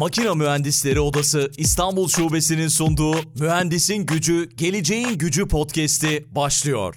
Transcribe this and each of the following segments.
Makina Mühendisleri Odası İstanbul Şubesi'nin sunduğu Mühendisin Gücü, Geleceğin Gücü podcast'i başlıyor.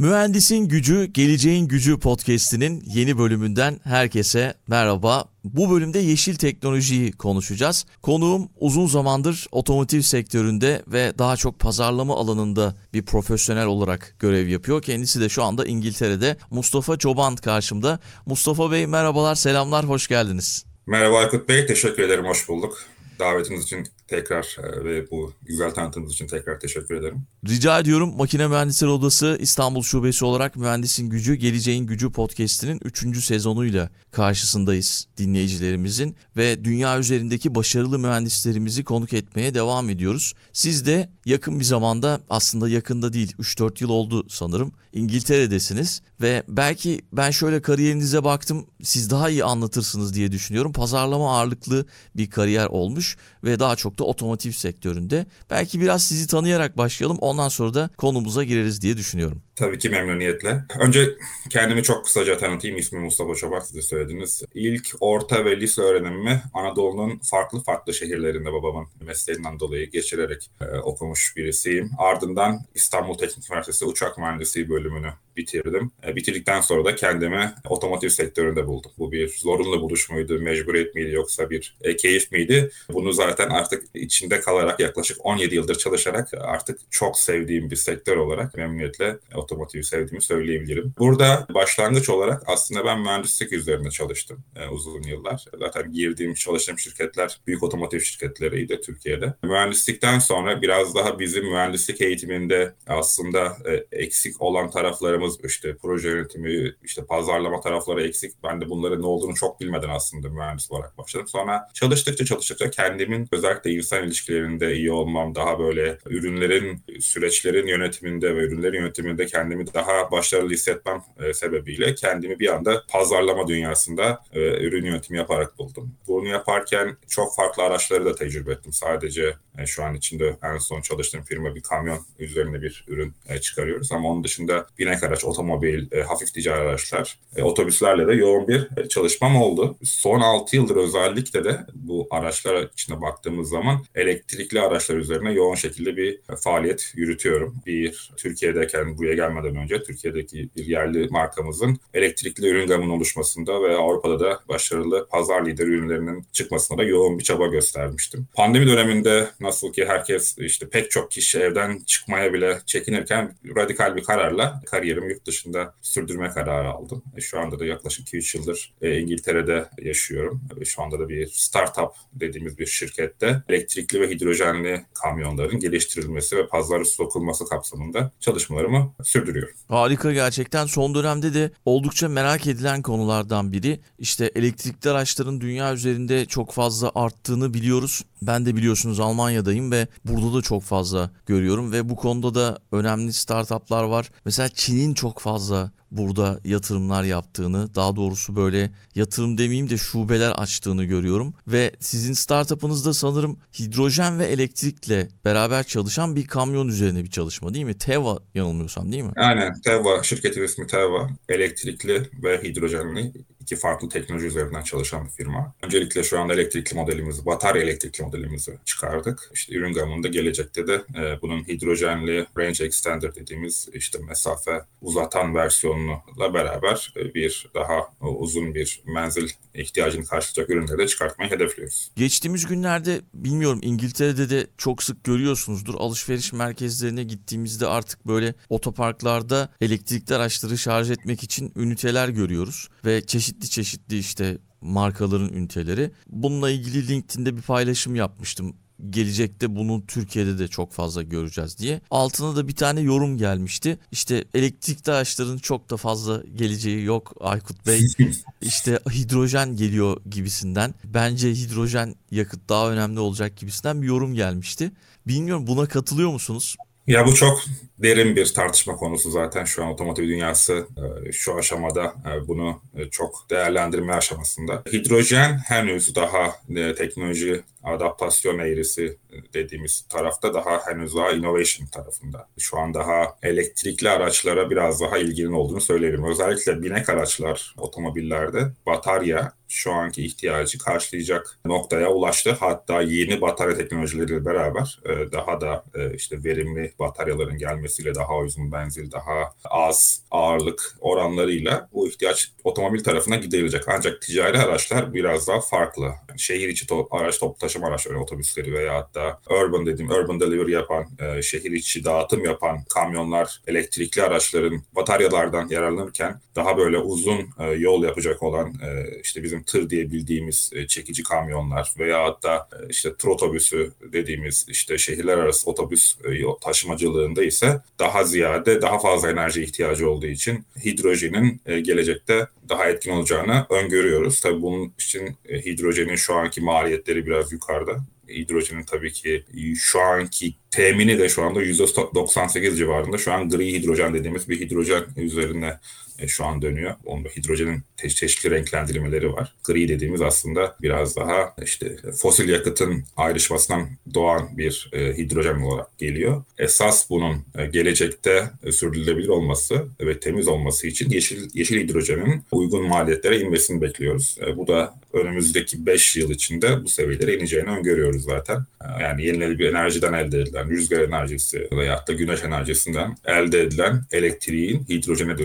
Mühendisin Gücü, Geleceğin Gücü podcast'inin yeni bölümünden herkese merhaba. Bu bölümde yeşil teknolojiyi konuşacağız. Konuğum uzun zamandır otomotiv sektöründe ve daha çok pazarlama alanında bir profesyonel olarak görev yapıyor. Kendisi de şu anda İngiltere'de. Mustafa Çoban karşımda. Mustafa Bey merhabalar, selamlar, hoş geldiniz. Merhaba Aykut Bey, teşekkür ederim, hoş bulduk. Davetiniz için tekrar e, ve bu güzel tanıtımınız için tekrar teşekkür ederim. Rica ediyorum. Makine Mühendisleri Odası İstanbul Şubesi olarak Mühendisin Gücü, Geleceğin Gücü podcast'inin 3. sezonuyla karşısındayız dinleyicilerimizin ve dünya üzerindeki başarılı mühendislerimizi konuk etmeye devam ediyoruz. Siz de yakın bir zamanda aslında yakında değil 3-4 yıl oldu sanırım İngiltere'desiniz ve belki ben şöyle kariyerinize baktım siz daha iyi anlatırsınız diye düşünüyorum. Pazarlama ağırlıklı bir kariyer olmuş ve daha çok da otomotiv sektöründe. Belki biraz sizi tanıyarak başlayalım ondan sonra da konumuza gireriz diye düşünüyorum. Tabii ki memnuniyetle. Önce kendimi çok kısaca tanıtayım. İsmim Mustafa Çobak siz de söylediniz. İlk orta ve lise öğrenimimi Anadolu'nun farklı farklı şehirlerinde babamın mesleğinden dolayı geçirerek e, okumuş birisiyim. Ardından İstanbul Teknik Üniversitesi Uçak Mühendisliği bölümünü bitirdim. E, bitirdikten sonra da kendimi otomotiv sektöründe buldum. Bu bir zorunlu buluş muydu, mecburiyet miydi yoksa bir e, keyif miydi? Bunu zaten artık içinde kalarak yaklaşık 17 yıldır çalışarak artık çok sevdiğim bir sektör olarak memnuniyetle otomotivi sevdiğimi söyleyebilirim. Burada başlangıç olarak aslında ben mühendislik üzerine çalıştım e, uzun yıllar. Zaten girdiğim, çalıştığım şirketler büyük otomotiv şirketleriydi Türkiye'de. Mühendislikten sonra biraz daha bizim mühendislik eğitiminde aslında e, eksik olan taraflarımız işte proje yönetimi, işte pazarlama tarafları eksik. Ben de bunların ne olduğunu çok bilmeden aslında mühendis olarak başladım. Sonra çalıştıkça çalıştıkça kendimin özellikle insan ilişkilerinde iyi olmam, daha böyle ürünlerin, süreçlerin yönetiminde ve ürünlerin yönetiminde kendimi daha başarılı hissetmem e, sebebiyle kendimi bir anda pazarlama dünyasında e, ürün yönetimi yaparak buldum. Bunu yaparken çok farklı araçları da tecrübe ettim. Sadece e, şu an içinde en son çalıştığım firma bir kamyon üzerine bir ürün çıkarıyoruz ama onun dışında binek araç, otomobil, e, hafif ticari araçlar, e, otobüslerle de yoğun bir e, çalışmam oldu. Son 6 yıldır özellikle de bu araçlar içine baktığımız zaman elektrikli araçlar üzerine yoğun şekilde bir e, faaliyet yürütüyorum. Bir Türkiye'deyken buraya gelmeden önce Türkiye'deki bir yerli markamızın elektrikli ürün gamının oluşmasında ve Avrupa'da da başarılı pazar lider ürünlerinin çıkmasına da yoğun bir çaba göstermiştim. Pandemi döneminde nasıl ki herkes işte pek çok kişi evden çıkmaya bile çekinirken radikal bir kararla kariyerimi yurt dışında sürdürme kararı aldım. E, şu anda da yaklaşık 2-3 yıldır e, İngiltere'de yaşıyorum. E, şu anda da bir startup dediğimiz bir şirkette elektrikli ve hidrojenli kamyonların geliştirilmesi ve pazara sokulması kapsamında çalışmalarımı sürdürüyorum. Harika gerçekten. Son dönemde de oldukça merak edilen konulardan biri. İşte elektrikli araçların dünya üzerinde çok fazla arttığını biliyoruz. Ben de biliyorsunuz Almanya'dayım ve burada da çok fazla görüyorum ve bu konuda da önemli startuplar var. Mesela Çin'in çok fazla burada yatırımlar yaptığını, daha doğrusu böyle yatırım demeyeyim de şubeler açtığını görüyorum ve sizin startup'ınızda sanırım hidrojen ve elektrikle beraber çalışan bir kamyon üzerine bir çalışma değil mi? Teva yanılmıyorsam değil mi? Aynen. Teva, şirketin ismi Teva. Elektrikli ve hidrojenli iki farklı teknoloji üzerinden çalışan bir firma. Öncelikle şu anda elektrikli modelimizi, batarya elektrikli modelimizi çıkardık. İşte ürün gamında gelecekte de e, bunun hidrojenli range extender dediğimiz işte mesafe uzatan versiyonuyla beraber e, bir daha uzun bir menzil ihtiyacını karşılayacak ürünleri de çıkartmayı hedefliyoruz. Geçtiğimiz günlerde bilmiyorum İngiltere'de de çok sık görüyorsunuzdur. Alışveriş merkezlerine gittiğimizde artık böyle otoparklarda elektrikli araçları şarj etmek için üniteler görüyoruz ve çeşitli çeşitli işte markaların üniteleri. Bununla ilgili LinkedIn'de bir paylaşım yapmıştım gelecekte bunu Türkiye'de de çok fazla göreceğiz diye. Altına da bir tane yorum gelmişti. İşte elektrikli araçların çok da fazla geleceği yok Aykut Bey. İşte hidrojen geliyor gibisinden. Bence hidrojen yakıt daha önemli olacak gibisinden bir yorum gelmişti. Bilmiyorum buna katılıyor musunuz? Ya bu çok derin bir tartışma konusu zaten şu an otomotiv dünyası e, şu aşamada e, bunu e, çok değerlendirme aşamasında. Hidrojen henüz daha teknoloji adaptasyon eğrisi dediğimiz tarafta daha henüz daha innovation tarafında. Şu an daha elektrikli araçlara biraz daha ilginin olduğunu söyleyelim. Özellikle binek araçlar otomobillerde batarya şu anki ihtiyacı karşılayacak noktaya ulaştı. Hatta yeni batarya teknolojileriyle beraber e, daha da e, işte verimli bataryaların gelmesiyle daha uzun benzil, daha az ağırlık oranlarıyla bu ihtiyaç otomobil tarafına giderilecek. Ancak ticari araçlar biraz daha farklı. Yani şehir içi to- araç toplu taşıma araçları, otobüsleri veya hatta urban dediğim urban delivery yapan, e, şehir içi dağıtım yapan kamyonlar, elektrikli araçların bataryalardan yararlanırken daha böyle uzun yol yapacak olan işte bizim tır diye bildiğimiz çekici kamyonlar veya hatta işte tır otobüsü dediğimiz işte şehirler arası otobüs taşımacılığında ise daha ziyade daha fazla enerji ihtiyacı olduğu için hidrojenin gelecekte daha etkin olacağını öngörüyoruz. Tabii bunun için hidrojenin şu anki maliyetleri biraz yukarıda hidrojenin tabii ki şu anki temini de şu anda %98 civarında. Şu an gri hidrojen dediğimiz bir hidrojen üzerine şu an dönüyor. Onda hidrojenin çeşitli renklendirmeleri var. Gri dediğimiz aslında biraz daha işte fosil yakıtın ayrışmasından doğan bir e, hidrojen olarak geliyor. Esas bunun e, gelecekte e, sürdürülebilir olması ve temiz olması için yeşil yeşil hidrojenin uygun maliyetlere inmesini bekliyoruz. E, bu da önümüzdeki 5 yıl içinde bu seviyelere ineceğini öngörüyoruz zaten. E, yani yenilenebilir enerjiden elde edilen rüzgar enerjisi veya da güneş enerjisinden elde edilen elektriğin hidrojene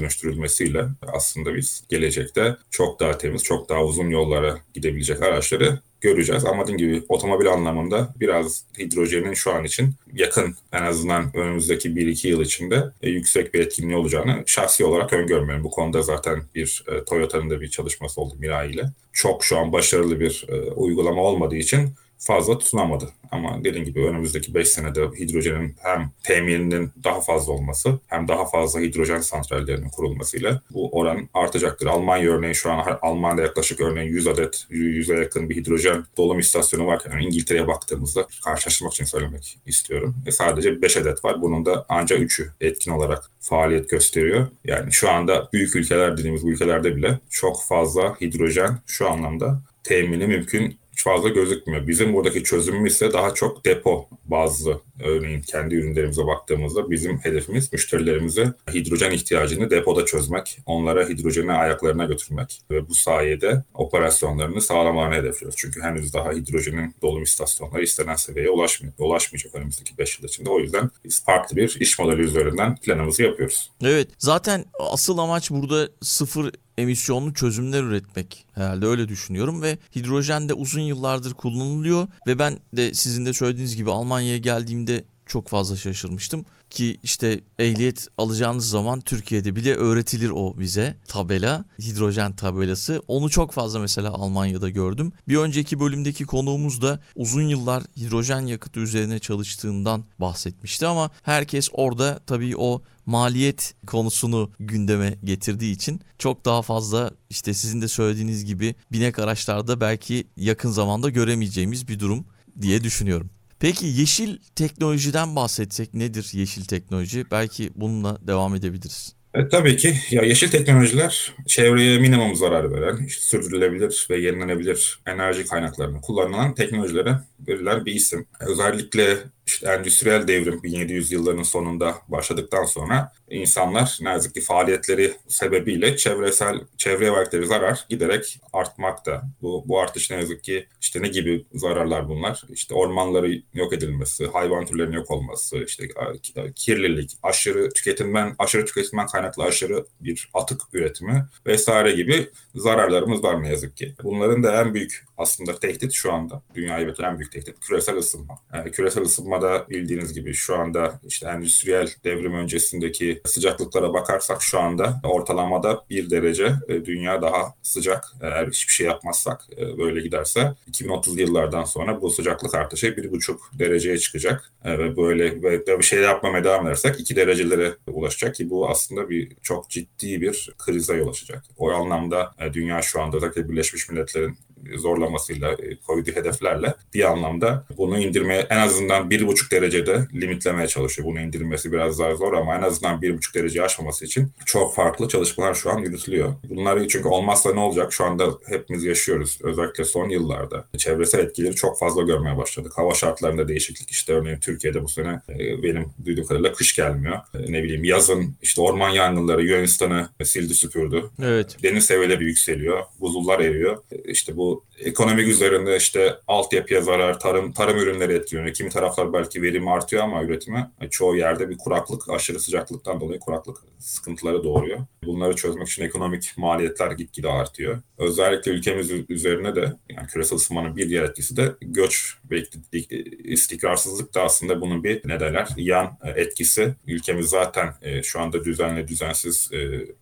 dönüştürülmesiyle aslında biz gelecekte çok daha temiz, çok daha uzun yollara gidebilecek araçları göreceğiz. Ama dediğim gibi otomobil anlamında biraz hidrojenin şu an için yakın en azından önümüzdeki 1-2 yıl içinde e, yüksek bir etkinliği olacağını şahsi olarak öngörmüyorum. Bu konuda zaten bir e, Toyota'nın da bir çalışması oldu Mirai ile. Çok şu an başarılı bir e, uygulama olmadığı için fazla tutunamadı. Ama dediğim gibi önümüzdeki 5 senede hidrojenin hem temininin daha fazla olması hem daha fazla hidrojen santrallerinin kurulmasıyla bu oran artacaktır. Almanya örneği şu an Almanya'da yaklaşık örneğin 100 adet 100'e yakın bir hidrojen dolum istasyonu var. Yani İngiltere'ye baktığımızda karşılaştırmak için söylemek istiyorum. E sadece 5 adet var. Bunun da ancak 3'ü etkin olarak faaliyet gösteriyor. Yani şu anda büyük ülkeler dediğimiz bu ülkelerde bile çok fazla hidrojen şu anlamda temini mümkün hiç fazla gözükmüyor. Bizim buradaki çözümümüz ise daha çok depo bazlı. Örneğin kendi ürünlerimize baktığımızda bizim hedefimiz müşterilerimize hidrojen ihtiyacını depoda çözmek, onlara hidrojeni ayaklarına götürmek ve bu sayede operasyonlarını sağlamalarını hedefliyoruz. Çünkü henüz daha hidrojenin dolum istasyonları istenen seviyeye ulaşmıyor, ulaşmayacak önümüzdeki 5 yıl içinde. O yüzden biz farklı bir iş modeli üzerinden planımızı yapıyoruz. Evet zaten asıl amaç burada sıfır emisyonlu çözümler üretmek herhalde öyle düşünüyorum. Ve hidrojen de uzun yıllardır kullanılıyor. Ve ben de sizin de söylediğiniz gibi Almanya'ya geldiğimde çok fazla şaşırmıştım ki işte ehliyet alacağınız zaman Türkiye'de bile öğretilir o bize tabela hidrojen tabelası onu çok fazla mesela Almanya'da gördüm bir önceki bölümdeki konuğumuz da uzun yıllar hidrojen yakıtı üzerine çalıştığından bahsetmişti ama herkes orada tabii o maliyet konusunu gündeme getirdiği için çok daha fazla işte sizin de söylediğiniz gibi binek araçlarda belki yakın zamanda göremeyeceğimiz bir durum diye düşünüyorum. Peki yeşil teknolojiden bahsetsek nedir yeşil teknoloji? Belki bununla devam edebiliriz. E, tabii ki ya yeşil teknolojiler çevreye minimum zarar veren, işte sürdürülebilir ve yenilenebilir enerji kaynaklarını kullanılan teknolojilere verilen bir isim. Özellikle işte endüstriyel devrim 1700 yılların sonunda başladıktan sonra insanlar ne yazık ki faaliyetleri sebebiyle çevresel çevreye verdikleri zarar giderek artmakta. Bu, bu artış ne yazık ki işte ne gibi zararlar bunlar? İşte ormanları yok edilmesi, hayvan türlerinin yok olması, işte kirlilik, aşırı tüketimden aşırı tüketimden kaynaklı aşırı bir atık üretimi vesaire gibi zararlarımız var ne yazık ki. Bunların da en büyük aslında tehdit şu anda dünyayı bekleyen en büyük tehdit küresel ısınma. Yani küresel ısınmada bildiğiniz gibi şu anda işte endüstriyel devrim öncesindeki sıcaklıklara bakarsak şu anda ortalamada bir derece e, dünya daha sıcak. Eğer hiçbir şey yapmazsak e, böyle giderse 2030 yıllardan sonra bu sıcaklık artışı bir buçuk dereceye çıkacak e, ve böyle ve bir şey yapmamaya devam edersek iki derecelere ulaşacak ki bu aslında bir çok ciddi bir krize yol açacak. O anlamda dünya şu anda özellikle Birleşmiş Milletler'in zorlamasıyla, e, koyduğu hedeflerle bir anlamda bunu indirmeye en azından bir buçuk derecede limitlemeye çalışıyor. Bunu indirmesi biraz daha zor ama en azından bir buçuk derece aşmaması için çok farklı çalışmalar şu an yürütülüyor. Bunlar çünkü olmazsa ne olacak? Şu anda hepimiz yaşıyoruz. Özellikle son yıllarda çevresel etkileri çok fazla görmeye başladık. Hava şartlarında değişiklik işte örneğin Türkiye'de bu sene e, benim duyduğum kadarıyla kış gelmiyor. E, ne bileyim yazın işte orman yangınları Yunanistan'ı sildi süpürdü. Evet. Deniz seviyeleri yükseliyor. Buzullar eriyor. İşte bu ekonomik üzerinde işte altyapıya zarar, tarım tarım ürünleri etkileniyor. Kimi taraflar belki verimi artıyor ama üretimi çoğu yerde bir kuraklık, aşırı sıcaklıktan dolayı kuraklık sıkıntıları doğuruyor. Bunları çözmek için ekonomik maliyetler gitgide artıyor. Özellikle ülkemiz üzerine de yani küresel ısınmanın bir diğer etkisi de göç ve istikrarsızlık da aslında bunun bir ne derler yan etkisi. Ülkemiz zaten şu anda düzenli düzensiz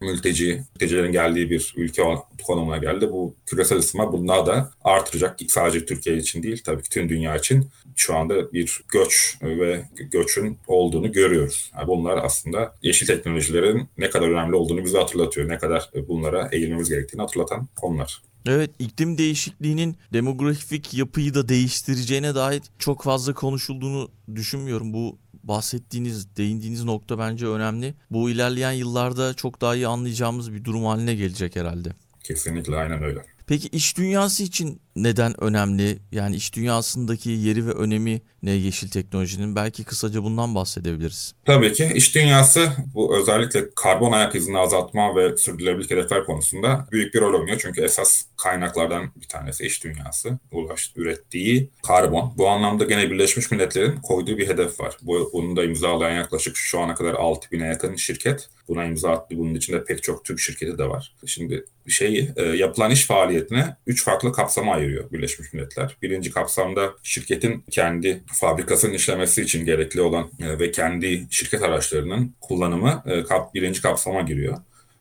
mülteci, mültecilerin geldiği bir ülke konumuna geldi. Bu küresel ısınma bunlar da artıracak. Sadece Türkiye için değil tabii ki tüm dünya için şu anda bir göç ve göçün olduğunu görüyoruz. Yani bunlar aslında yeşil teknolojilerin ne kadar önemli olduğunu bize hatırlatıyor. Ne kadar bunlara eğilmemiz gerektiğini hatırlatan konular. Evet iklim değişikliğinin demografik yapıyı da değiştireceğine dair çok fazla konuşulduğunu düşünmüyorum. Bu bahsettiğiniz, değindiğiniz nokta bence önemli. Bu ilerleyen yıllarda çok daha iyi anlayacağımız bir durum haline gelecek herhalde. Kesinlikle aynen öyle. Peki iş dünyası için neden önemli? Yani iş dünyasındaki yeri ve önemi ne yeşil teknolojinin? Belki kısaca bundan bahsedebiliriz. Tabii ki iş dünyası bu özellikle karbon ayak izini azaltma ve sürdürülebilirlik hedefler konusunda büyük bir rol oynuyor. Çünkü esas kaynaklardan bir tanesi iş dünyası. Ulaş, ürettiği karbon. Bu anlamda gene Birleşmiş Milletler'in koyduğu bir hedef var. Bu, bunu da imzalayan yaklaşık şu ana kadar 6000'e yakın şirket buna imza attı. Bunun içinde pek çok Türk şirketi de var. Şimdi şey yapılan iş faaliyetine üç farklı kapsama ayırıyor Birleşmiş Milletler. Birinci kapsamda şirketin kendi fabrikasının işlemesi için gerekli olan ve kendi şirket araçlarının kullanımı birinci kapsama giriyor.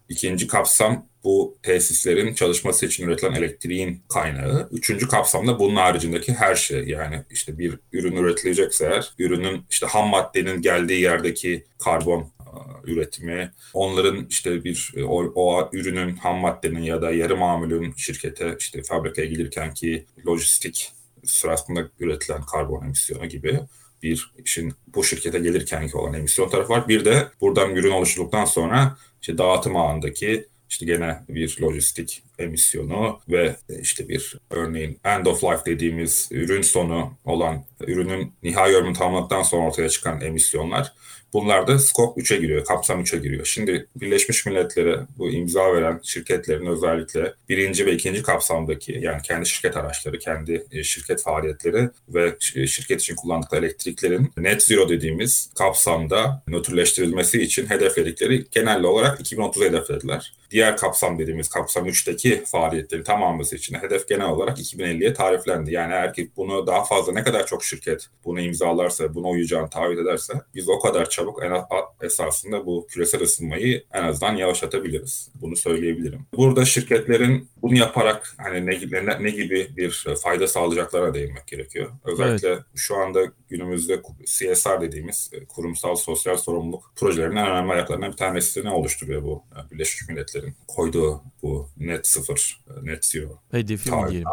İkinci kapsam bu tesislerin çalışması için üretilen elektriğin kaynağı. Üçüncü kapsamda bunun haricindeki her şey. Yani işte bir ürün üretilecekse eğer ürünün işte ham maddenin geldiği yerdeki karbon üretimi, onların işte bir o, o ürünün ham maddenin ya da yarı mamulün şirkete işte fabrikaya gelirken ki lojistik sırasında üretilen karbon emisyonu gibi bir işin bu şirkete gelirken ki olan emisyon tarafı var. Bir de buradan ürün oluşturduktan sonra işte dağıtım ağındaki işte gene bir lojistik emisyonu ve işte bir örneğin end of life dediğimiz ürün sonu olan ürünün nihai ömrünü tamamladıktan sonra ortaya çıkan emisyonlar Bunlar da scope 3'e giriyor, kapsam 3'e giriyor. Şimdi Birleşmiş Milletler'e bu imza veren şirketlerin özellikle birinci ve ikinci kapsamdaki yani kendi şirket araçları, kendi şirket faaliyetleri ve şirket için kullandıkları elektriklerin net zero dediğimiz kapsamda nötrleştirilmesi için hedefledikleri genel olarak 2030 hedeflediler. Diğer kapsam dediğimiz kapsam 3'teki faaliyetlerin tamamlaması için hedef genel olarak 2050'ye tariflendi. Yani eğer ki bunu daha fazla ne kadar çok şirket bunu imzalarsa, buna uyacağını taahhüt ederse biz o kadar çabuk en esasında bu küresel ısınmayı en azından yavaşlatabiliriz. Bunu söyleyebilirim. Burada şirketlerin bunu yaparak hani ne, ne, ne gibi bir fayda sağlayacaklara değinmek gerekiyor. Özellikle evet. şu anda günümüzde CSR dediğimiz kurumsal sosyal sorumluluk projelerinin en önemli ayaklarından bir tanesini oluşturuyor bu Birleşmiş Milletler'in koyduğu bu net sıfır, net zero. Hedefi diyelim.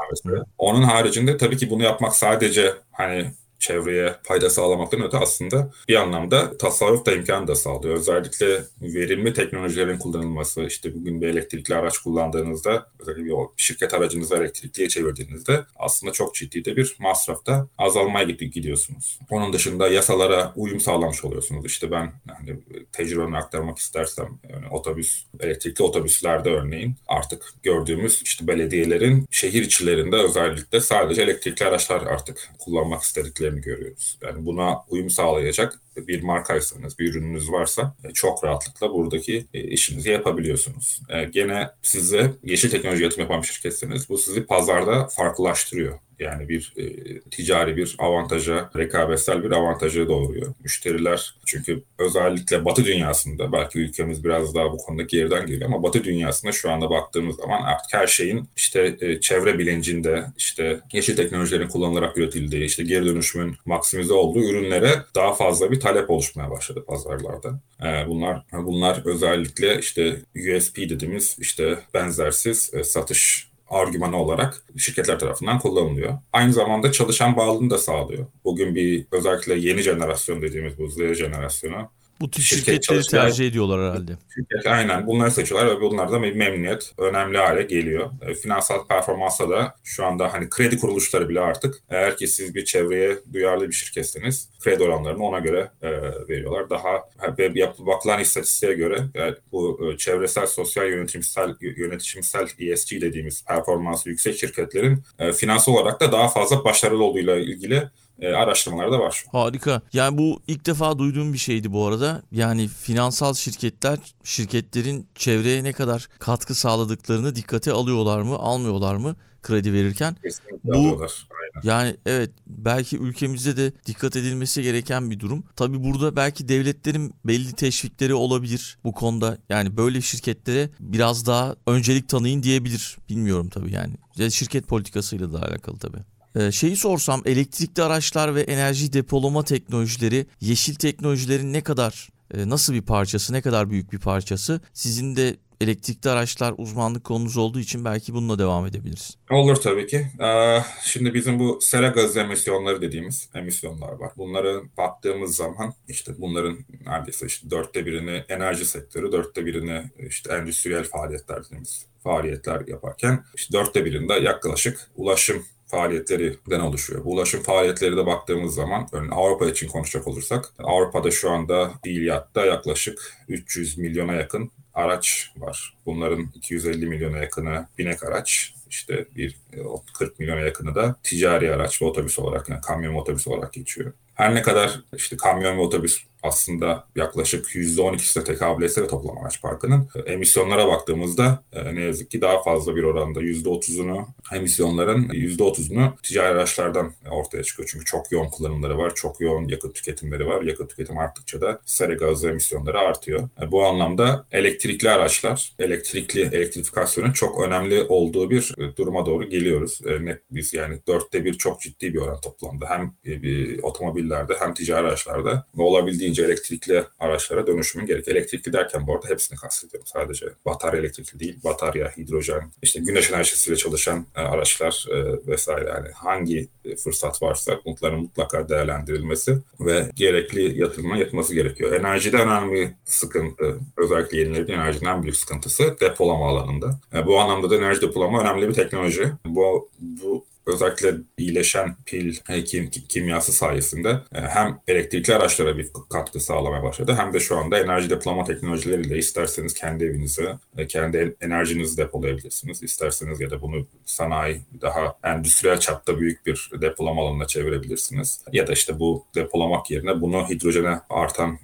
Onun haricinde tabii ki bunu yapmak sadece hani çevreye fayda sağlamaktan öte aslında bir anlamda tasarruf da imkanı da sağlıyor. Özellikle verimli teknolojilerin kullanılması, işte bugün bir elektrikli araç kullandığınızda, özellikle bir şirket aracınızı elektrikliye çevirdiğinizde aslında çok ciddi de bir masrafta azalmaya gidiyorsunuz. Onun dışında yasalara uyum sağlamış oluyorsunuz. İşte ben yani tecrübemi aktarmak istersem yani otobüs, elektrikli otobüslerde örneğin artık gördüğümüz işte belediyelerin şehir içlerinde özellikle sadece elektrikli araçlar artık kullanmak istedikleri etkilerini görüyoruz. Yani buna uyum sağlayacak bir markaysanız, bir ürününüz varsa e, çok rahatlıkla buradaki e, işinizi yapabiliyorsunuz. E, gene size yeşil teknoloji yatırım yapan bir şirketseniz bu sizi pazarda farklılaştırıyor. Yani bir e, ticari bir avantaja, rekabetsel bir avantaja doğuruyor. Müşteriler çünkü özellikle Batı dünyasında belki ülkemiz biraz daha bu konuda geriden geliyor ama Batı dünyasında şu anda baktığımız zaman artık her şeyin işte e, çevre bilincinde, işte yeşil teknolojilerin kullanılarak üretildiği, işte geri dönüşümün maksimize olduğu ürünlere daha fazla bir talep oluşmaya başladı pazarlarda. E, bunlar bunlar özellikle işte USP dediğimiz işte benzersiz e, satış argümanı olarak şirketler tarafından kullanılıyor. Aynı zamanda çalışan bağlılığını da sağlıyor. Bugün bir özellikle yeni jenerasyon dediğimiz bu Z jenerasyonu Bu tür Şirket şirketleri tercih ediyorlar herhalde. Şirket aynen bunları seçiyorlar ve bunlarda bir memnuniyet önemli hale geliyor. E, finansal performansa da şu anda hani kredi kuruluşları bile artık eğer ki siz bir çevreye duyarlı bir şirketseniz kredi oranlarını ona göre e, veriyorlar. Daha ve yap- bakılan istatistiğe göre e, bu e, çevresel, sosyal, yönetimsel, yönetimsel ESG dediğimiz performansı yüksek şirketlerin e, finansal olarak da daha fazla başarılı olduğuyla ilgili e, araştırmalar da var. Harika. Yani bu ilk defa duyduğum bir şeydi bu arada. Yani finansal şirketler şirketlerin çevreye ne kadar katkı sağladıklarını dikkate alıyorlar mı, almıyorlar mı kredi verirken? Kesinlikle Bu- alıyorlar. Yani evet belki ülkemizde de dikkat edilmesi gereken bir durum. Tabii burada belki devletlerin belli teşvikleri olabilir bu konuda. Yani böyle şirketlere biraz daha öncelik tanıyın diyebilir. Bilmiyorum tabii yani. Ya Şirket politikasıyla da alakalı tabii. Ee, şeyi sorsam elektrikli araçlar ve enerji depolama teknolojileri yeşil teknolojilerin ne kadar e, nasıl bir parçası ne kadar büyük bir parçası sizin de elektrikli araçlar uzmanlık konunuz olduğu için belki bununla devam edebiliriz. Olur tabii ki. Ee, şimdi bizim bu sera gazı emisyonları dediğimiz emisyonlar var. Bunlara baktığımız zaman işte bunların neredeyse işte dörtte birini enerji sektörü, dörtte birini işte endüstriyel faaliyetler dediğimiz faaliyetler yaparken işte dörtte birinde yaklaşık ulaşım faaliyetlerinden oluşuyor. Bu ulaşım faaliyetleri de baktığımız zaman örneğin Avrupa için konuşacak olursak Avrupa'da şu anda fiiliyatta yaklaşık 300 milyona yakın araç var. Bunların 250 milyona yakını binek araç, işte bir e, 40 milyona yakını da ticari araç ve otobüs olarak yani kamyon ve otobüs olarak geçiyor. Her ne kadar işte kamyon ve otobüs aslında yaklaşık %12'sine tekabül etse de toplam araç parkının e, emisyonlara baktığımızda e, ne yazık ki daha fazla bir oranda %30'unu emisyonların %30'unu ticari araçlardan ortaya çıkıyor. Çünkü çok yoğun kullanımları var, çok yoğun yakıt tüketimleri var. Yakıt tüketim arttıkça da sera gazı emisyonları artıyor. E, Bu anlamda elektrikli araçlar, elektrikli elektrifikasyonun çok önemli olduğu bir duruma doğru geliyoruz. E, Biz yani dörtte bir çok ciddi bir oran toplamda. Hem e, bir otomobillerde hem ticari araçlarda ve olabildiğince elektrikli araçlara dönüşümün gerek. Elektrikli derken bu arada hepsini kastediyorum. Sadece batarya elektrikli değil, batarya, hidrojen, işte güneş enerjisiyle çalışan e, araçlar e, vesaire. Yani hangi e, fırsat varsa bunların mutlaka değerlendirilmesi ve gerekli yatırıma yapılması gerekiyor. Enerjide önemli sıkıntı, özellikle yenilenebilir enerjinin en büyük sıkıntısı depolama alanında. E, bu anlamda da enerji depolama önemli bir teknoloji. Bu, bu vote. Özellikle iyileşen pil kim, kim- kimyası sayesinde e, hem elektrikli araçlara bir katkı sağlamaya başladı hem de şu anda enerji depolama teknolojileriyle isterseniz kendi evinizi, e, kendi en- enerjinizi depolayabilirsiniz. İsterseniz ya da bunu sanayi daha endüstriyel çapta büyük bir depolama alanına çevirebilirsiniz. Ya da işte bu depolamak yerine bunu hidrojene artan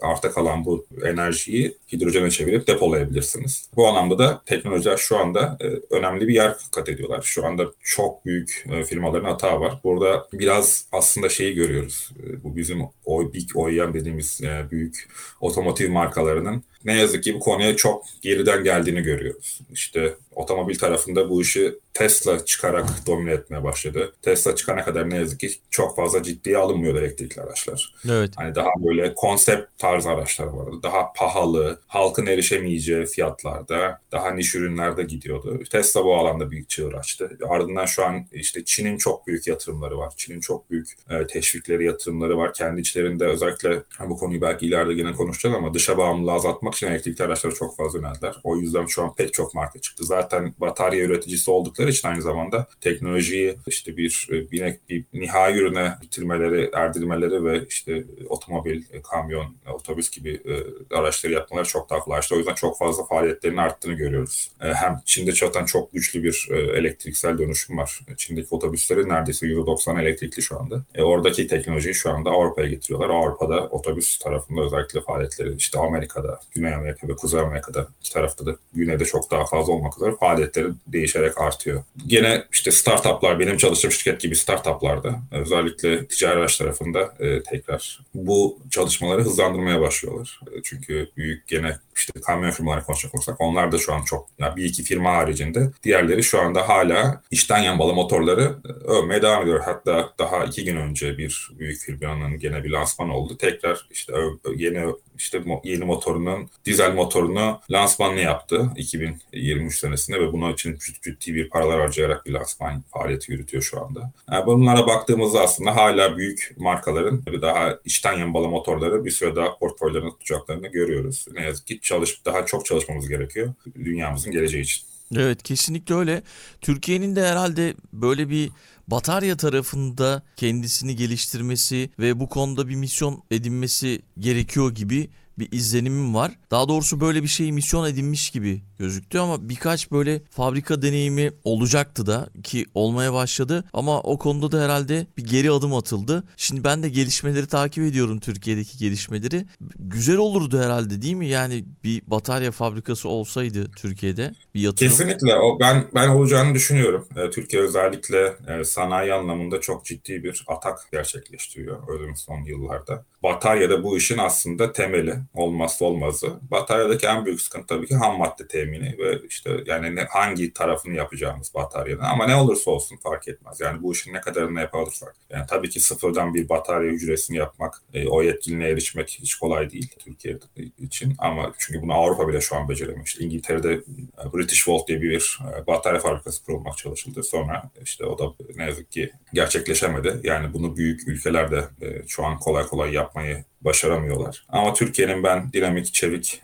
arta kalan bu enerjiyi hidrojene çevirip depolayabilirsiniz. Bu anlamda da teknolojiler şu anda e, önemli bir yer kat ediyorlar. Şu anda çok büyük e, firmaların hata var. Burada biraz aslında şeyi görüyoruz. E, bu bizim o big OEM dediğimiz e, büyük otomotiv markalarının ne yazık ki bu konuya çok geriden geldiğini görüyoruz. İşte otomobil tarafında bu işi Tesla çıkarak domine etmeye başladı. Tesla çıkana kadar ne yazık ki çok fazla ciddiye alınmıyordu elektrikli araçlar. Evet. Hani daha böyle konsept tarz araçlar vardı. Daha pahalı, halkın erişemeyeceği fiyatlarda, daha niş ürünlerde gidiyordu. Tesla bu alanda büyük çığır açtı. Ardından şu an işte Çin'in çok büyük yatırımları var. Çin'in çok büyük e, teşvikleri, yatırımları var. Kendi içlerinde özellikle bu konuyu belki ileride yine konuşacağız ama dışa bağımlılığı azaltmak için elektrikli araçlara çok fazla yöneldiler. O yüzden şu an pek çok marka çıktı. Zaten batarya üreticisi oldukları için aynı zamanda teknolojiyi işte bir e, bir, bir nihai ürüne bitirmeleri, erdirmeleri ve işte otomobil, e, kamyon, otobüs gibi e, araçları yapmaları çok daha kolaylaştı. O yüzden çok fazla faaliyetlerin arttığını görüyoruz. Hem Çin'de zaten çok güçlü bir elektriksel dönüşüm var. Çin'deki otobüslerin neredeyse %90 elektrikli şu anda. E, oradaki teknolojiyi şu anda Avrupa'ya getiriyorlar. Avrupa'da otobüs tarafında özellikle faaliyetleri işte Amerika'da, Güney Amerika ve Kuzey Amerika'da iki tarafta da güneyde çok daha fazla olmak üzere faaliyetleri değişerek artıyor. Gene işte startuplar, benim çalıştığım şirket gibi startuplarda özellikle ticari araç tarafında e, tekrar bu çalışmaları hızlandırmaya başlıyorlar. E, çünkü büyük gene işte kamyon firmaları konuşacak olursak onlar da şu an çok ya bir iki firma haricinde diğerleri şu anda hala içten yanmalı motorları e, övmeye devam ediyor. Hatta daha iki gün önce bir büyük firmanın gene bir lansman oldu. Tekrar işte yeni işte yeni motorunun dizel motorunu lansmanını yaptı 2023 senesinde ve buna için ciddi bir paralar harcayarak bir lansman faaliyeti yürütüyor şu anda. Yani bunlara baktığımızda aslında hala büyük markaların daha içten yanmalı motorları bir süre daha portföylerine tutacaklarını görüyoruz. Ne yazık ki çalış, daha çok çalışmamız gerekiyor dünyamızın geleceği için. Evet kesinlikle öyle. Türkiye'nin de herhalde böyle bir batarya tarafında kendisini geliştirmesi ve bu konuda bir misyon edinmesi gerekiyor gibi bir izlenimim var. Daha doğrusu böyle bir şeyi misyon edinmiş gibi gözüktü ama birkaç böyle fabrika deneyimi olacaktı da ki olmaya başladı ama o konuda da herhalde bir geri adım atıldı. Şimdi ben de gelişmeleri takip ediyorum Türkiye'deki gelişmeleri. Güzel olurdu herhalde değil mi? Yani bir batarya fabrikası olsaydı Türkiye'de bir yatırım. Kesinlikle. O ben ben olacağını düşünüyorum. E, Türkiye özellikle e, sanayi anlamında çok ciddi bir atak gerçekleştiriyor öyle son yıllarda. Batarya da bu işin aslında temeli, olmazsa olmazı. Bataryadaki en büyük sıkıntı tabii ki ham madde temini ve işte yani ne, hangi tarafını yapacağımız bataryanın ama ne olursa olsun fark etmez. Yani bu işin ne kadarını yapabilirsek. Yani tabii ki sıfırdan bir batarya hücresini yapmak, e, o yetkinliğe erişmek hiç kolay değil Türkiye için ama çünkü bunu Avrupa bile şu an beceremiş. İngiltere'de e, British Volt diye bir e, batarya fabrikası kurulmak çalışıldı. Sonra işte o da ne yazık ki gerçekleşemedi. Yani bunu büyük ülkeler de e, şu an kolay kolay yapmayı başaramıyorlar. Ama Türkiye'nin ben dinamik, çevik,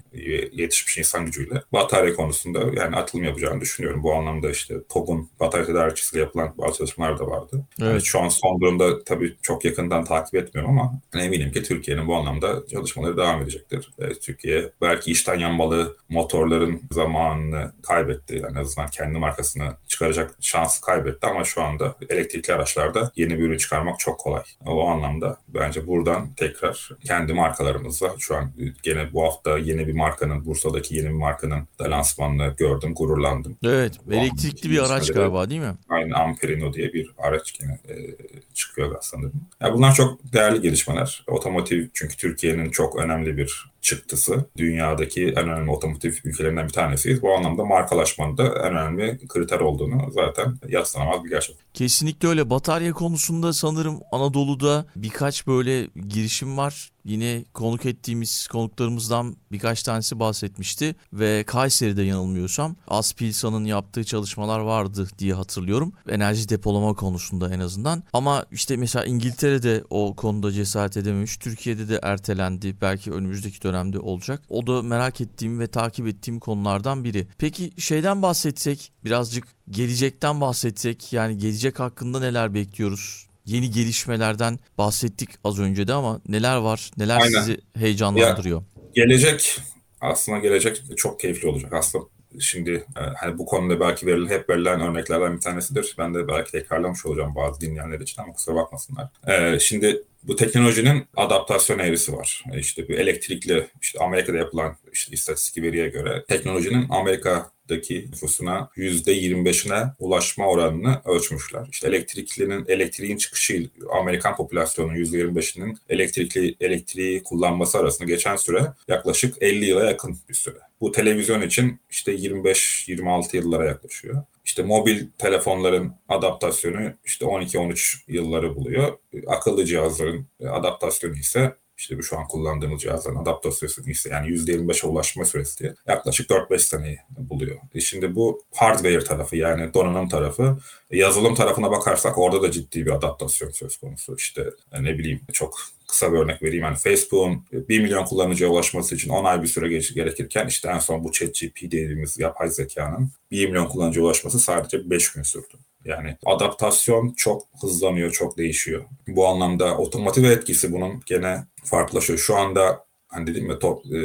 yetişmiş insan gücüyle batarya konusunda yani atılım yapacağını düşünüyorum. Bu anlamda işte TOG'un batarya tedarikçisiyle yapılan bazı çalışmalar da vardı. Evet. Yani şu an son durumda tabii çok yakından takip etmiyorum ama eminim ki Türkiye'nin bu anlamda çalışmaları devam edecektir. Türkiye belki işten yanmalı motorların zamanını kaybetti. Yani en azından kendi markasını çıkaracak şansı kaybetti ama şu anda elektrikli araçlarda yeni bir ürün çıkarmak çok kolay. O anlamda bence buradan tekrar kendi markalarımızla şu an gene bu hafta yeni bir markanın Bursa'daki yeni bir markanın da lansmanını gördüm, gururlandım. Evet, bu elektrikli bir araç galiba değil mi? Aynen Amperino diye bir araç yine e, çıkıyor sanırım. Yani bunlar çok değerli gelişmeler. Otomotiv çünkü Türkiye'nin çok önemli bir çıktısı. Dünyadaki en önemli otomotiv ülkelerinden bir tanesiyiz. Bu anlamda markalaşmanın da en önemli kriter olduğunu zaten yatsınamaz bir gerçek. Kesinlikle öyle. Batarya konusunda sanırım Anadolu'da birkaç böyle girişim var. Yine konuk ettiğimiz konuklarımızdan birkaç tanesi bahsetmişti ve Kayseri'de yanılmıyorsam Aspilsa'nın yaptığı çalışmalar vardı diye hatırlıyorum. Enerji depolama konusunda en azından. Ama işte mesela İngiltere'de o konuda cesaret edememiş. Türkiye'de de ertelendi. Belki önümüzdeki dönemde olacak. O da merak ettiğim ve takip ettiğim konulardan biri. Peki şeyden bahsetsek birazcık gelecekten bahsetsek yani gelecek hakkında neler bekliyoruz? Yeni gelişmelerden bahsettik az önce de ama neler var? Neler Aynen. sizi heyecanlandırıyor? Ya, gelecek aslında gelecek çok keyifli olacak. Aslında şimdi e, hani bu konuda belki verilen hep verilen örneklerden bir tanesidir. Ben de belki tekrarlamış olacağım bazı dinleyenler için ama kusura bakmasınlar. Ee, şimdi bu teknolojinin adaptasyon eğrisi var. E, işte bir elektrikli işte Amerika'da yapılan işte istatistik veriye göre teknolojinin Amerika'daki nüfusuna %25'ine ulaşma oranını ölçmüşler. İşte elektriklinin elektriğin çıkışı Amerikan popülasyonunun %25'inin elektrikli elektriği kullanması arasında geçen süre yaklaşık 50 yıla yakın bir süre. Bu televizyon için işte 25-26 yıllara yaklaşıyor. İşte mobil telefonların adaptasyonu işte 12-13 yılları buluyor. Akıllı cihazların adaptasyonu ise işte bu şu an kullandığımız cihazların adaptasyonu ise yani %25'e ulaşma süresi diye yaklaşık 4-5 seneyi buluyor. E şimdi bu hardware tarafı yani donanım tarafı. E yazılım tarafına bakarsak orada da ciddi bir adaptasyon söz konusu. İşte e, ne bileyim çok kısa bir örnek vereyim. Yani Facebook'un 1 milyon kullanıcıya ulaşması için 10 ay bir süre gerekirken işte en son bu ChatGPT dediğimiz yapay zekanın 1 milyon kullanıcıya ulaşması sadece 5 gün sürdü. Yani adaptasyon çok hızlanıyor, çok değişiyor. Bu anlamda otomotiv etkisi bunun gene farklılaşıyor. Şu anda hani dedim ya top, e,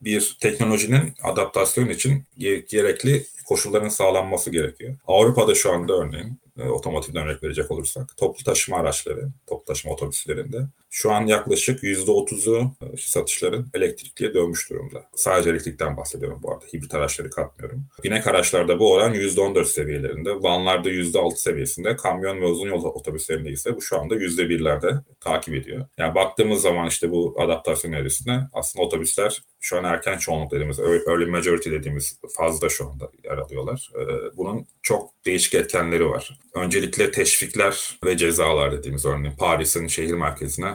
bir teknolojinin adaptasyon için gerekli koşulların sağlanması gerekiyor. Avrupa'da şu anda örneğin e, otomotivden örnek verecek olursak toplu taşıma araçları, toplu taşıma otobüslerinde şu an yaklaşık %30'u e, satışların elektrikliye dönmüş durumda. Sadece elektrikten bahsediyorum bu arada. Hibrit araçları katmıyorum. Binek araçlarda bu oran %14 seviyelerinde, vanlarda %6 seviyesinde, kamyon ve uzun yol otobüslerinde ise bu şu anda %1'lerde takip ediyor. Yani baktığımız zaman işte bu adaptasyon evresinde aslında otobüsler şu an erken çoğunluk dediğimiz, early majority dediğimiz fazla şu anda yer alıyorlar. E, bunun çok değişik etkenleri var. Öncelikle teşvikler ve cezalar dediğimiz örneğin Paris'in şehir merkezine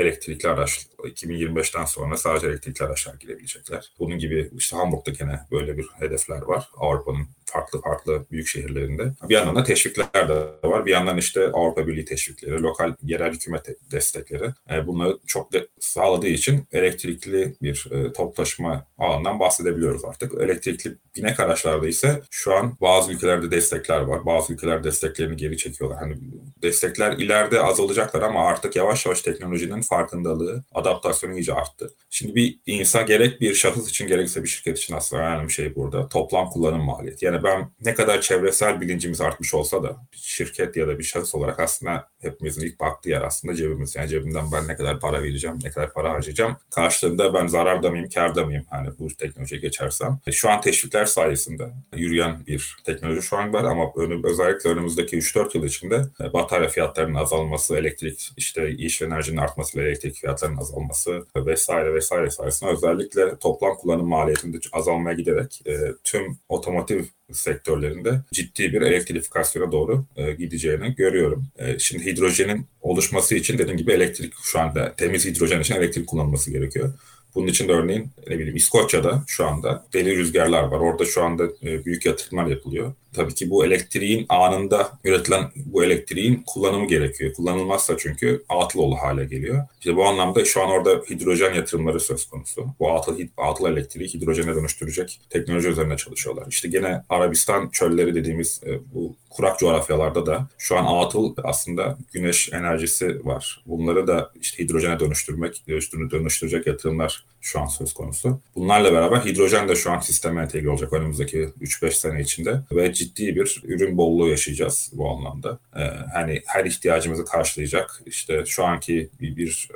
elektrikli araç 2025'ten sonra sadece elektrikli araçlar girebilecekler. Bunun gibi işte Hamburg'da gene böyle bir hedefler var. Avrupa'nın farklı farklı büyük şehirlerinde. Bir yandan da teşvikler de var. Bir yandan işte Avrupa Birliği teşvikleri, lokal yerel hükümet destekleri. E, bunları çok de sağladığı için elektrikli bir e, toplu taşıma alanından bahsedebiliyoruz artık. Elektrikli binek araçlarda ise şu an bazı ülkelerde destekler var. Bazı ülkeler desteklerini geri çekiyorlar. Hani destekler ileride azalacaklar ama artık yavaş yavaş teknolojinin farkındalığı, adaptasyonu iyice arttı. Şimdi bir insan gerek bir şahıs için gerekse bir şirket için aslında önemli şey burada. Toplam kullanım maliyeti. Yani ben ne kadar çevresel bilincimiz artmış olsa da şirket ya da bir şahıs olarak aslında hepimizin ilk baktığı yer aslında cebimiz. Yani cebimden ben ne kadar para vereceğim, ne kadar para harcayacağım. Karşılığında ben zararda mıyım, karda mıyım? Hani bu teknolojiye geçersem. Şu an teşvikler sayesinde yürüyen bir teknoloji şu an var ama önüm, özellikle önümüzdeki 3-4 yıl içinde e, batarya fiyatlarının azalması, elektrik işte iş enerjinin artması, elektrik fiyatlarının azalması vesaire vesaire sayesinde özellikle toplam kullanım maliyetinde azalmaya giderek e, tüm otomotiv sektörlerinde ciddi bir elektrifikasyona doğru e, gideceğini görüyorum. E, şimdi hidrojenin oluşması için dediğim gibi elektrik şu anda temiz hidrojen için elektrik kullanılması gerekiyor. Bunun için de örneğin ne bileyim İskoçya'da şu anda deli rüzgarlar var. Orada şu anda e, büyük yatırımlar yapılıyor. Tabii ki bu elektriğin anında üretilen bu elektriğin kullanımı gerekiyor. Kullanılmazsa çünkü atıl olu hale geliyor. İşte bu anlamda şu an orada hidrojen yatırımları söz konusu. Bu atıl, atıl elektriği hidrojene dönüştürecek teknoloji üzerine çalışıyorlar. İşte gene Arabistan çölleri dediğimiz e, bu kurak coğrafyalarda da şu an atıl aslında güneş enerjisi var. Bunları da işte hidrojene dönüştürmek, dönüştürecek yatırımlar şu an söz konusu. Bunlarla beraber hidrojen de şu an sisteme entegre olacak önümüzdeki 3-5 sene içinde ve ciddi bir ürün bolluğu yaşayacağız bu anlamda. Ee, hani her ihtiyacımızı karşılayacak. İşte şu anki bir, bir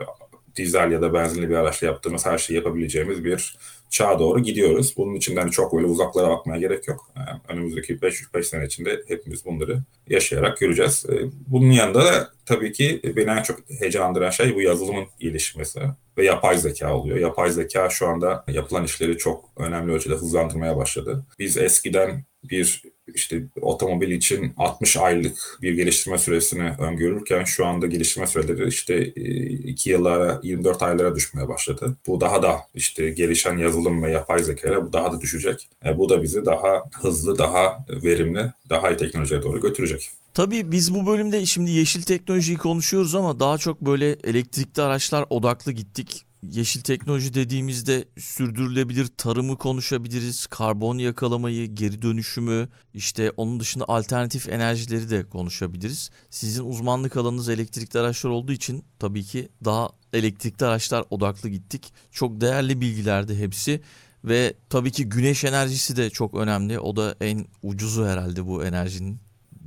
dizel ya da benzinli bir araçla yaptığımız her şeyi yapabileceğimiz bir çağa doğru gidiyoruz. Bunun için hani çok böyle uzaklara bakmaya gerek yok. Yani önümüzdeki 5 sene içinde hepimiz bunları yaşayarak göreceğiz. Ee, bunun yanında da tabii ki beni en çok heyecanlandıran şey bu yazılımın gelişmesi ve yapay zeka oluyor. Yapay zeka şu anda yapılan işleri çok önemli ölçüde hızlandırmaya başladı. Biz eskiden bir işte otomobil için 60 aylık bir geliştirme süresini öngörürken şu anda geliştirme süreleri işte 2 yıllara 24 aylara düşmeye başladı. Bu daha da işte gelişen yazılım ve yapay zeka bu daha da düşecek. E, bu da bizi daha hızlı, daha verimli, daha iyi teknolojiye doğru götürecek. Tabii biz bu bölümde şimdi yeşil teknolojiyi konuşuyoruz ama daha çok böyle elektrikli araçlar odaklı gittik. Yeşil teknoloji dediğimizde sürdürülebilir tarımı konuşabiliriz, karbon yakalamayı, geri dönüşümü, işte onun dışında alternatif enerjileri de konuşabiliriz. Sizin uzmanlık alanınız elektrikli araçlar olduğu için tabii ki daha elektrikli araçlar odaklı gittik. Çok değerli bilgilerdi hepsi. Ve tabii ki güneş enerjisi de çok önemli. O da en ucuzu herhalde bu enerjinin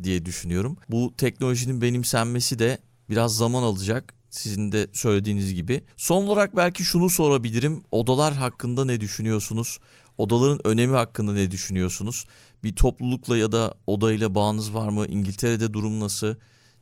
diye düşünüyorum. Bu teknolojinin benimsenmesi de biraz zaman alacak. Sizin de söylediğiniz gibi. Son olarak belki şunu sorabilirim. Odalar hakkında ne düşünüyorsunuz? Odaların önemi hakkında ne düşünüyorsunuz? Bir toplulukla ya da odayla bağınız var mı? İngiltere'de durum nasıl?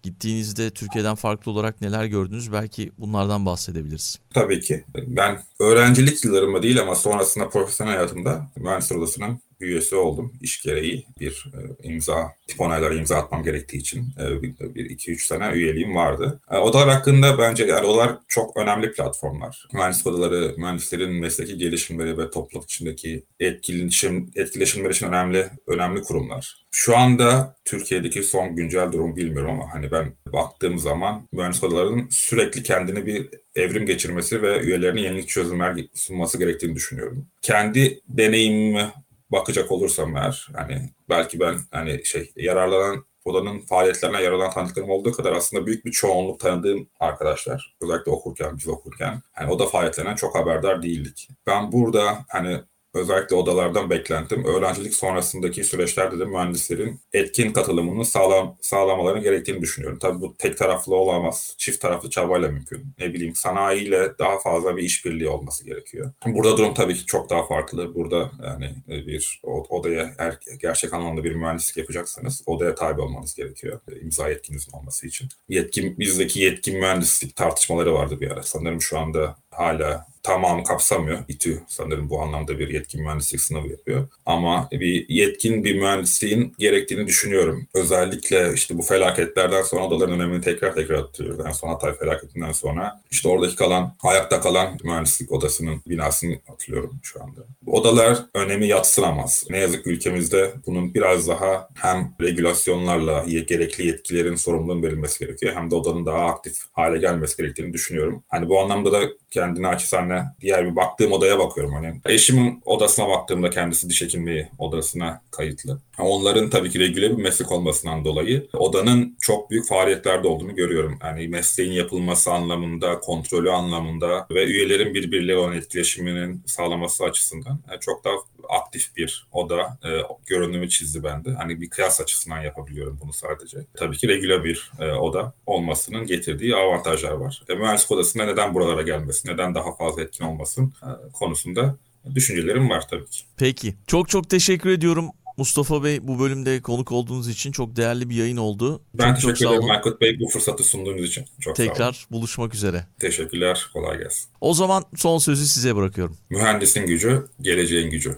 Gittiğinizde Türkiye'den farklı olarak neler gördünüz? Belki bunlardan bahsedebiliriz. Tabii ki. Ben öğrencilik yıllarımda değil ama sonrasında profesyonel hayatımda mühendisler odasının üyesi oldum. İş gereği bir e, imza, tip onaylara imza atmam gerektiği için e, bir iki üç sene üyeliğim vardı. E, odalar hakkında bence yani odalar çok önemli platformlar. Mühendis odaları, mühendislerin mesleki gelişimleri ve topluluk içindeki etkileşim, etkileşimleri için önemli önemli kurumlar. Şu anda Türkiye'deki son güncel durum bilmiyorum ama hani ben baktığım zaman mühendis odalarının sürekli kendini bir evrim geçirmesi ve üyelerine yenilik çözümler sunması gerektiğini düşünüyorum. Kendi deneyimimi bakacak olursam eğer hani belki ben hani şey yararlanan odanın faaliyetlerine yararlanan tanıdıklarım olduğu kadar aslında büyük bir çoğunluk tanıdığım arkadaşlar özellikle okurken biz okurken hani oda faaliyetlerinden çok haberdar değildik. Ben burada hani özellikle odalardan beklentim öğrencilik sonrasındaki süreçlerde de mühendislerin etkin katılımını sağlam, sağlamalarını gerektiğini düşünüyorum. Tabii bu tek taraflı olamaz. Çift taraflı çabayla mümkün. Ne bileyim sanayiyle daha fazla bir işbirliği olması gerekiyor. Burada durum tabii ki çok daha farklı. Burada yani bir odaya er, gerçek anlamda bir mühendislik yapacaksanız odaya tabi olmanız gerekiyor. İmza yetkinizin olması için. Yetkin, bizdeki yetkin mühendislik tartışmaları vardı bir ara. Sanırım şu anda hala tamamı kapsamıyor. İTÜ sanırım bu anlamda bir yetkin mühendislik sınavı yapıyor. Ama bir yetkin bir mühendisliğin gerektiğini düşünüyorum. Özellikle işte bu felaketlerden sonra odaların önemini tekrar tekrar hatırlıyoruz. En son Hatay felaketinden sonra işte oradaki kalan, ayakta kalan mühendislik odasının binasını hatırlıyorum şu anda. Odalar önemi yatsınamaz. Ne yazık ülkemizde bunun biraz daha hem regülasyonlarla gerekli yetkilerin sorumluluğun verilmesi gerekiyor hem de odanın daha aktif hale gelmesi gerektiğini düşünüyorum. Hani bu anlamda da kendine açısane diğer bir baktığım odaya bakıyorum. Hani eşimin odasına baktığımda kendisi diş hekimliği odasına kayıtlı. Onların tabii ki regüle bir meslek olmasından dolayı odanın çok büyük faaliyetlerde olduğunu görüyorum. Yani mesleğin yapılması anlamında, kontrolü anlamında ve üyelerin birbirleriyle olan etkileşiminin sağlaması açısından yani çok daha aktif bir oda e, görünümü çizdi bende. Hani bir kıyas açısından yapabiliyorum bunu sadece. Tabii ki regüle bir e, oda olmasının getirdiği avantajlar var. E, mühendislik odasında neden buralara gelmesin, neden daha fazla etkin olmasın e, konusunda düşüncelerim var tabii ki. Peki. Çok çok teşekkür ediyorum. Mustafa Bey bu bölümde konuk olduğunuz için çok değerli bir yayın oldu. Ben çok, teşekkür çok ederim. Aykut Bey bu fırsatı sunduğunuz için. Çok sağ olun. Tekrar buluşmak üzere. Teşekkürler, kolay gelsin. O zaman son sözü size bırakıyorum. Mühendisin gücü, geleceğin gücü.